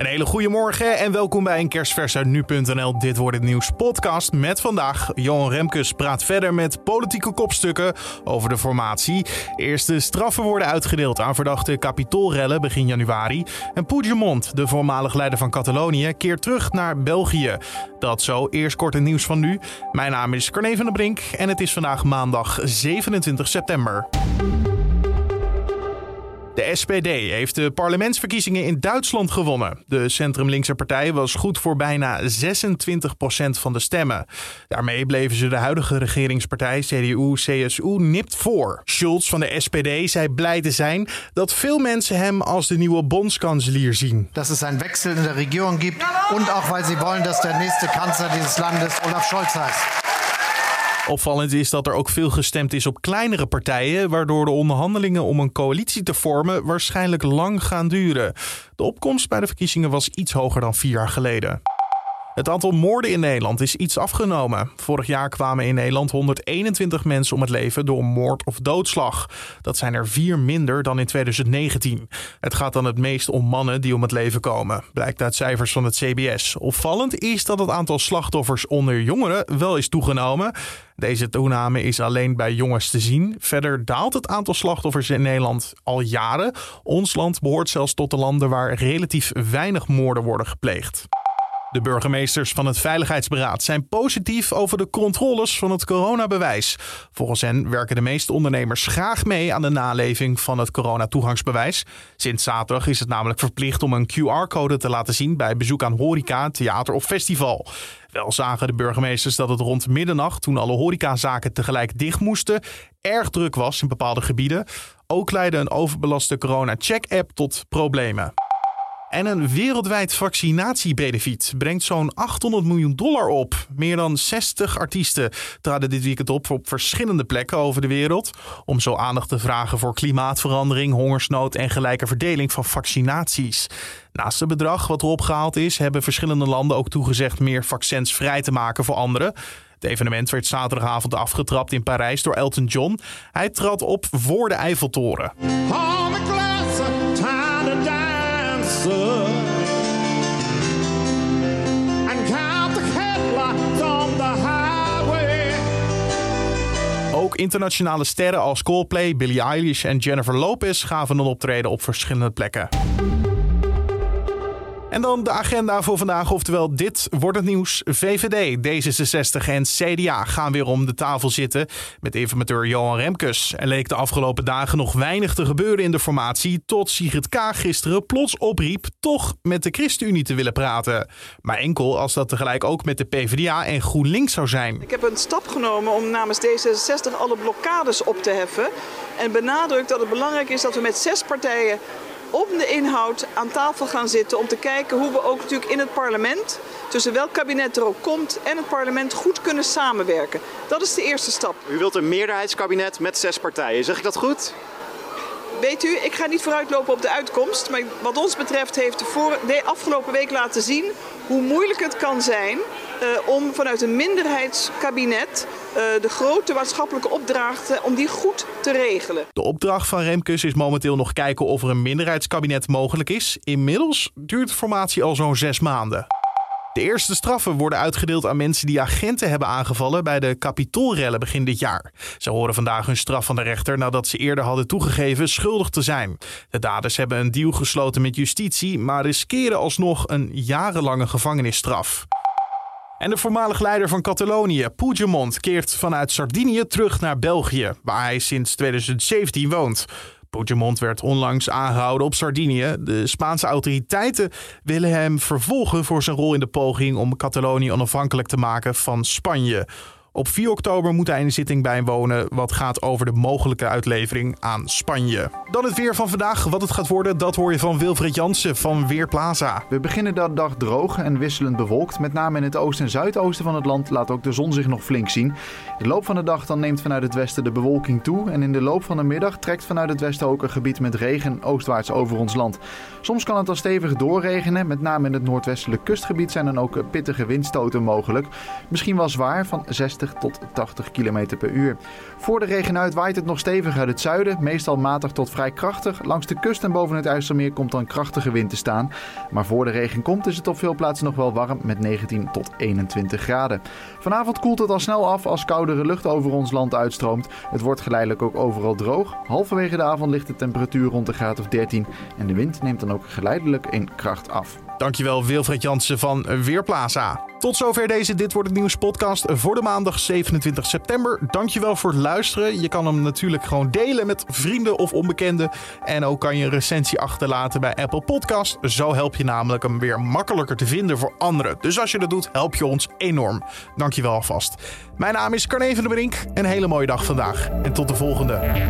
Een hele goede morgen en welkom bij een uit nu.nl. Dit wordt het nieuws podcast met vandaag. Johan Remkes praat verder met politieke kopstukken over de formatie. Eerste straffen worden uitgedeeld aan verdachte kapitoolrellen begin januari. En Puigdemont, de voormalig leider van Catalonië, keert terug naar België. Dat zo, eerst kort het nieuws van nu. Mijn naam is Carne van der Brink en het is vandaag maandag 27 september. De SPD heeft de parlementsverkiezingen in Duitsland gewonnen. De centrum-linkse partij was goed voor bijna 26% van de stemmen. Daarmee bleven ze de huidige regeringspartij CDU-CSU nipt voor. Schulz van de SPD zei blij te zijn dat veel mensen hem als de nieuwe bondskanselier zien. Dat es een Wechsel in de Regierung gibt und auch weil sie wollen, dass der nächste Kanzler dieses Landes Olaf Scholz heißt. Opvallend is dat er ook veel gestemd is op kleinere partijen, waardoor de onderhandelingen om een coalitie te vormen waarschijnlijk lang gaan duren. De opkomst bij de verkiezingen was iets hoger dan vier jaar geleden. Het aantal moorden in Nederland is iets afgenomen. Vorig jaar kwamen in Nederland 121 mensen om het leven door moord of doodslag. Dat zijn er vier minder dan in 2019. Het gaat dan het meest om mannen die om het leven komen, blijkt uit cijfers van het CBS. Opvallend is dat het aantal slachtoffers onder jongeren wel is toegenomen. Deze toename is alleen bij jongens te zien. Verder daalt het aantal slachtoffers in Nederland al jaren. Ons land behoort zelfs tot de landen waar relatief weinig moorden worden gepleegd. De burgemeesters van het Veiligheidsberaad zijn positief over de controles van het coronabewijs. Volgens hen werken de meeste ondernemers graag mee aan de naleving van het coronatoegangsbewijs. Sinds zaterdag is het namelijk verplicht om een QR-code te laten zien bij bezoek aan horeca, theater of festival. Wel zagen de burgemeesters dat het rond middernacht, toen alle horecazaken tegelijk dicht moesten, erg druk was in bepaalde gebieden. Ook leidde een overbelaste corona-check-app tot problemen. En een wereldwijd vaccinatiebenefiet brengt zo'n 800 miljoen dollar op. Meer dan 60 artiesten traden dit weekend op op verschillende plekken over de wereld. Om zo aandacht te vragen voor klimaatverandering, hongersnood en gelijke verdeling van vaccinaties. Naast het bedrag wat erop gehaald is, hebben verschillende landen ook toegezegd meer vaccins vrij te maken voor anderen. Het evenement werd zaterdagavond afgetrapt in Parijs door Elton John. Hij trad op voor de Eiffeltoren. Ook internationale sterren als Coldplay, Billie Eilish en Jennifer Lopez gaven een optreden op verschillende plekken. En dan de agenda voor vandaag, oftewel dit wordt het nieuws. VVD, D66 en CDA gaan weer om de tafel zitten met informateur Johan Remkes. Er leek de afgelopen dagen nog weinig te gebeuren in de formatie, tot Sigrid Kaag gisteren plots opriep toch met de ChristenUnie te willen praten. Maar enkel als dat tegelijk ook met de PvdA en GroenLinks zou zijn. Ik heb een stap genomen om namens D66 alle blokkades op te heffen en benadrukt dat het belangrijk is dat we met zes partijen op de inhoud aan tafel gaan zitten om te kijken hoe we ook natuurlijk in het parlement, tussen welk kabinet er ook komt en het parlement goed kunnen samenwerken. Dat is de eerste stap. U wilt een meerderheidskabinet met zes partijen, zeg ik dat goed? Weet u, ik ga niet vooruitlopen op de uitkomst. Maar wat ons betreft heeft de, voor, de afgelopen week laten zien hoe moeilijk het kan zijn uh, om vanuit een minderheidskabinet de grote maatschappelijke opdrachten om die goed te regelen. De opdracht van Remkes is momenteel nog kijken of er een minderheidskabinet mogelijk is. Inmiddels duurt de formatie al zo'n zes maanden. De eerste straffen worden uitgedeeld aan mensen die agenten hebben aangevallen bij de kapitoolrellen begin dit jaar. Ze horen vandaag hun straf van de rechter nadat ze eerder hadden toegegeven schuldig te zijn. De daders hebben een deal gesloten met justitie, maar riskeren alsnog een jarenlange gevangenisstraf. En de voormalig leider van Catalonië, Puigdemont, keert vanuit Sardinië terug naar België, waar hij sinds 2017 woont. Puigdemont werd onlangs aangehouden op Sardinië. De Spaanse autoriteiten willen hem vervolgen voor zijn rol in de poging om Catalonië onafhankelijk te maken van Spanje. Op 4 oktober moet hij de zitting bijwonen wat gaat over de mogelijke uitlevering aan Spanje. Dan het weer van vandaag. Wat het gaat worden, dat hoor je van Wilfried Jansen van Weerplaza. We beginnen de dag droog en wisselend bewolkt. Met name in het oosten en zuidoosten van het land laat ook de zon zich nog flink zien. In de loop van de dag dan neemt vanuit het westen de bewolking toe. En in de loop van de middag trekt vanuit het westen ook een gebied met regen oostwaarts over ons land. Soms kan het al stevig doorregenen. Met name in het noordwestelijk kustgebied zijn dan ook pittige windstoten mogelijk. Misschien wel zwaar van 6 60 tot 80 km per uur. Voor de regen uit waait het nog stevig uit het zuiden, meestal matig tot vrij krachtig. Langs de kust en boven het IJsselmeer komt dan krachtige wind te staan. Maar voor de regen komt is het op veel plaatsen nog wel warm met 19 tot 21 graden. Vanavond koelt het al snel af als koudere lucht over ons land uitstroomt. Het wordt geleidelijk ook overal droog. Halverwege de avond ligt de temperatuur rond de graad of 13 en de wind neemt dan ook geleidelijk in kracht af. Dankjewel Wilfred Jansen van Weerplaza. Tot zover deze Dit Wordt Het Nieuws podcast voor de maandag 27 september. Dankjewel voor het luisteren. Je kan hem natuurlijk gewoon delen met vrienden of onbekenden. En ook kan je een recensie achterlaten bij Apple Podcast. Zo help je namelijk hem weer makkelijker te vinden voor anderen. Dus als je dat doet, help je ons enorm. Dankjewel alvast. Mijn naam is Carne van der Brink. Een hele mooie dag vandaag. En tot de volgende.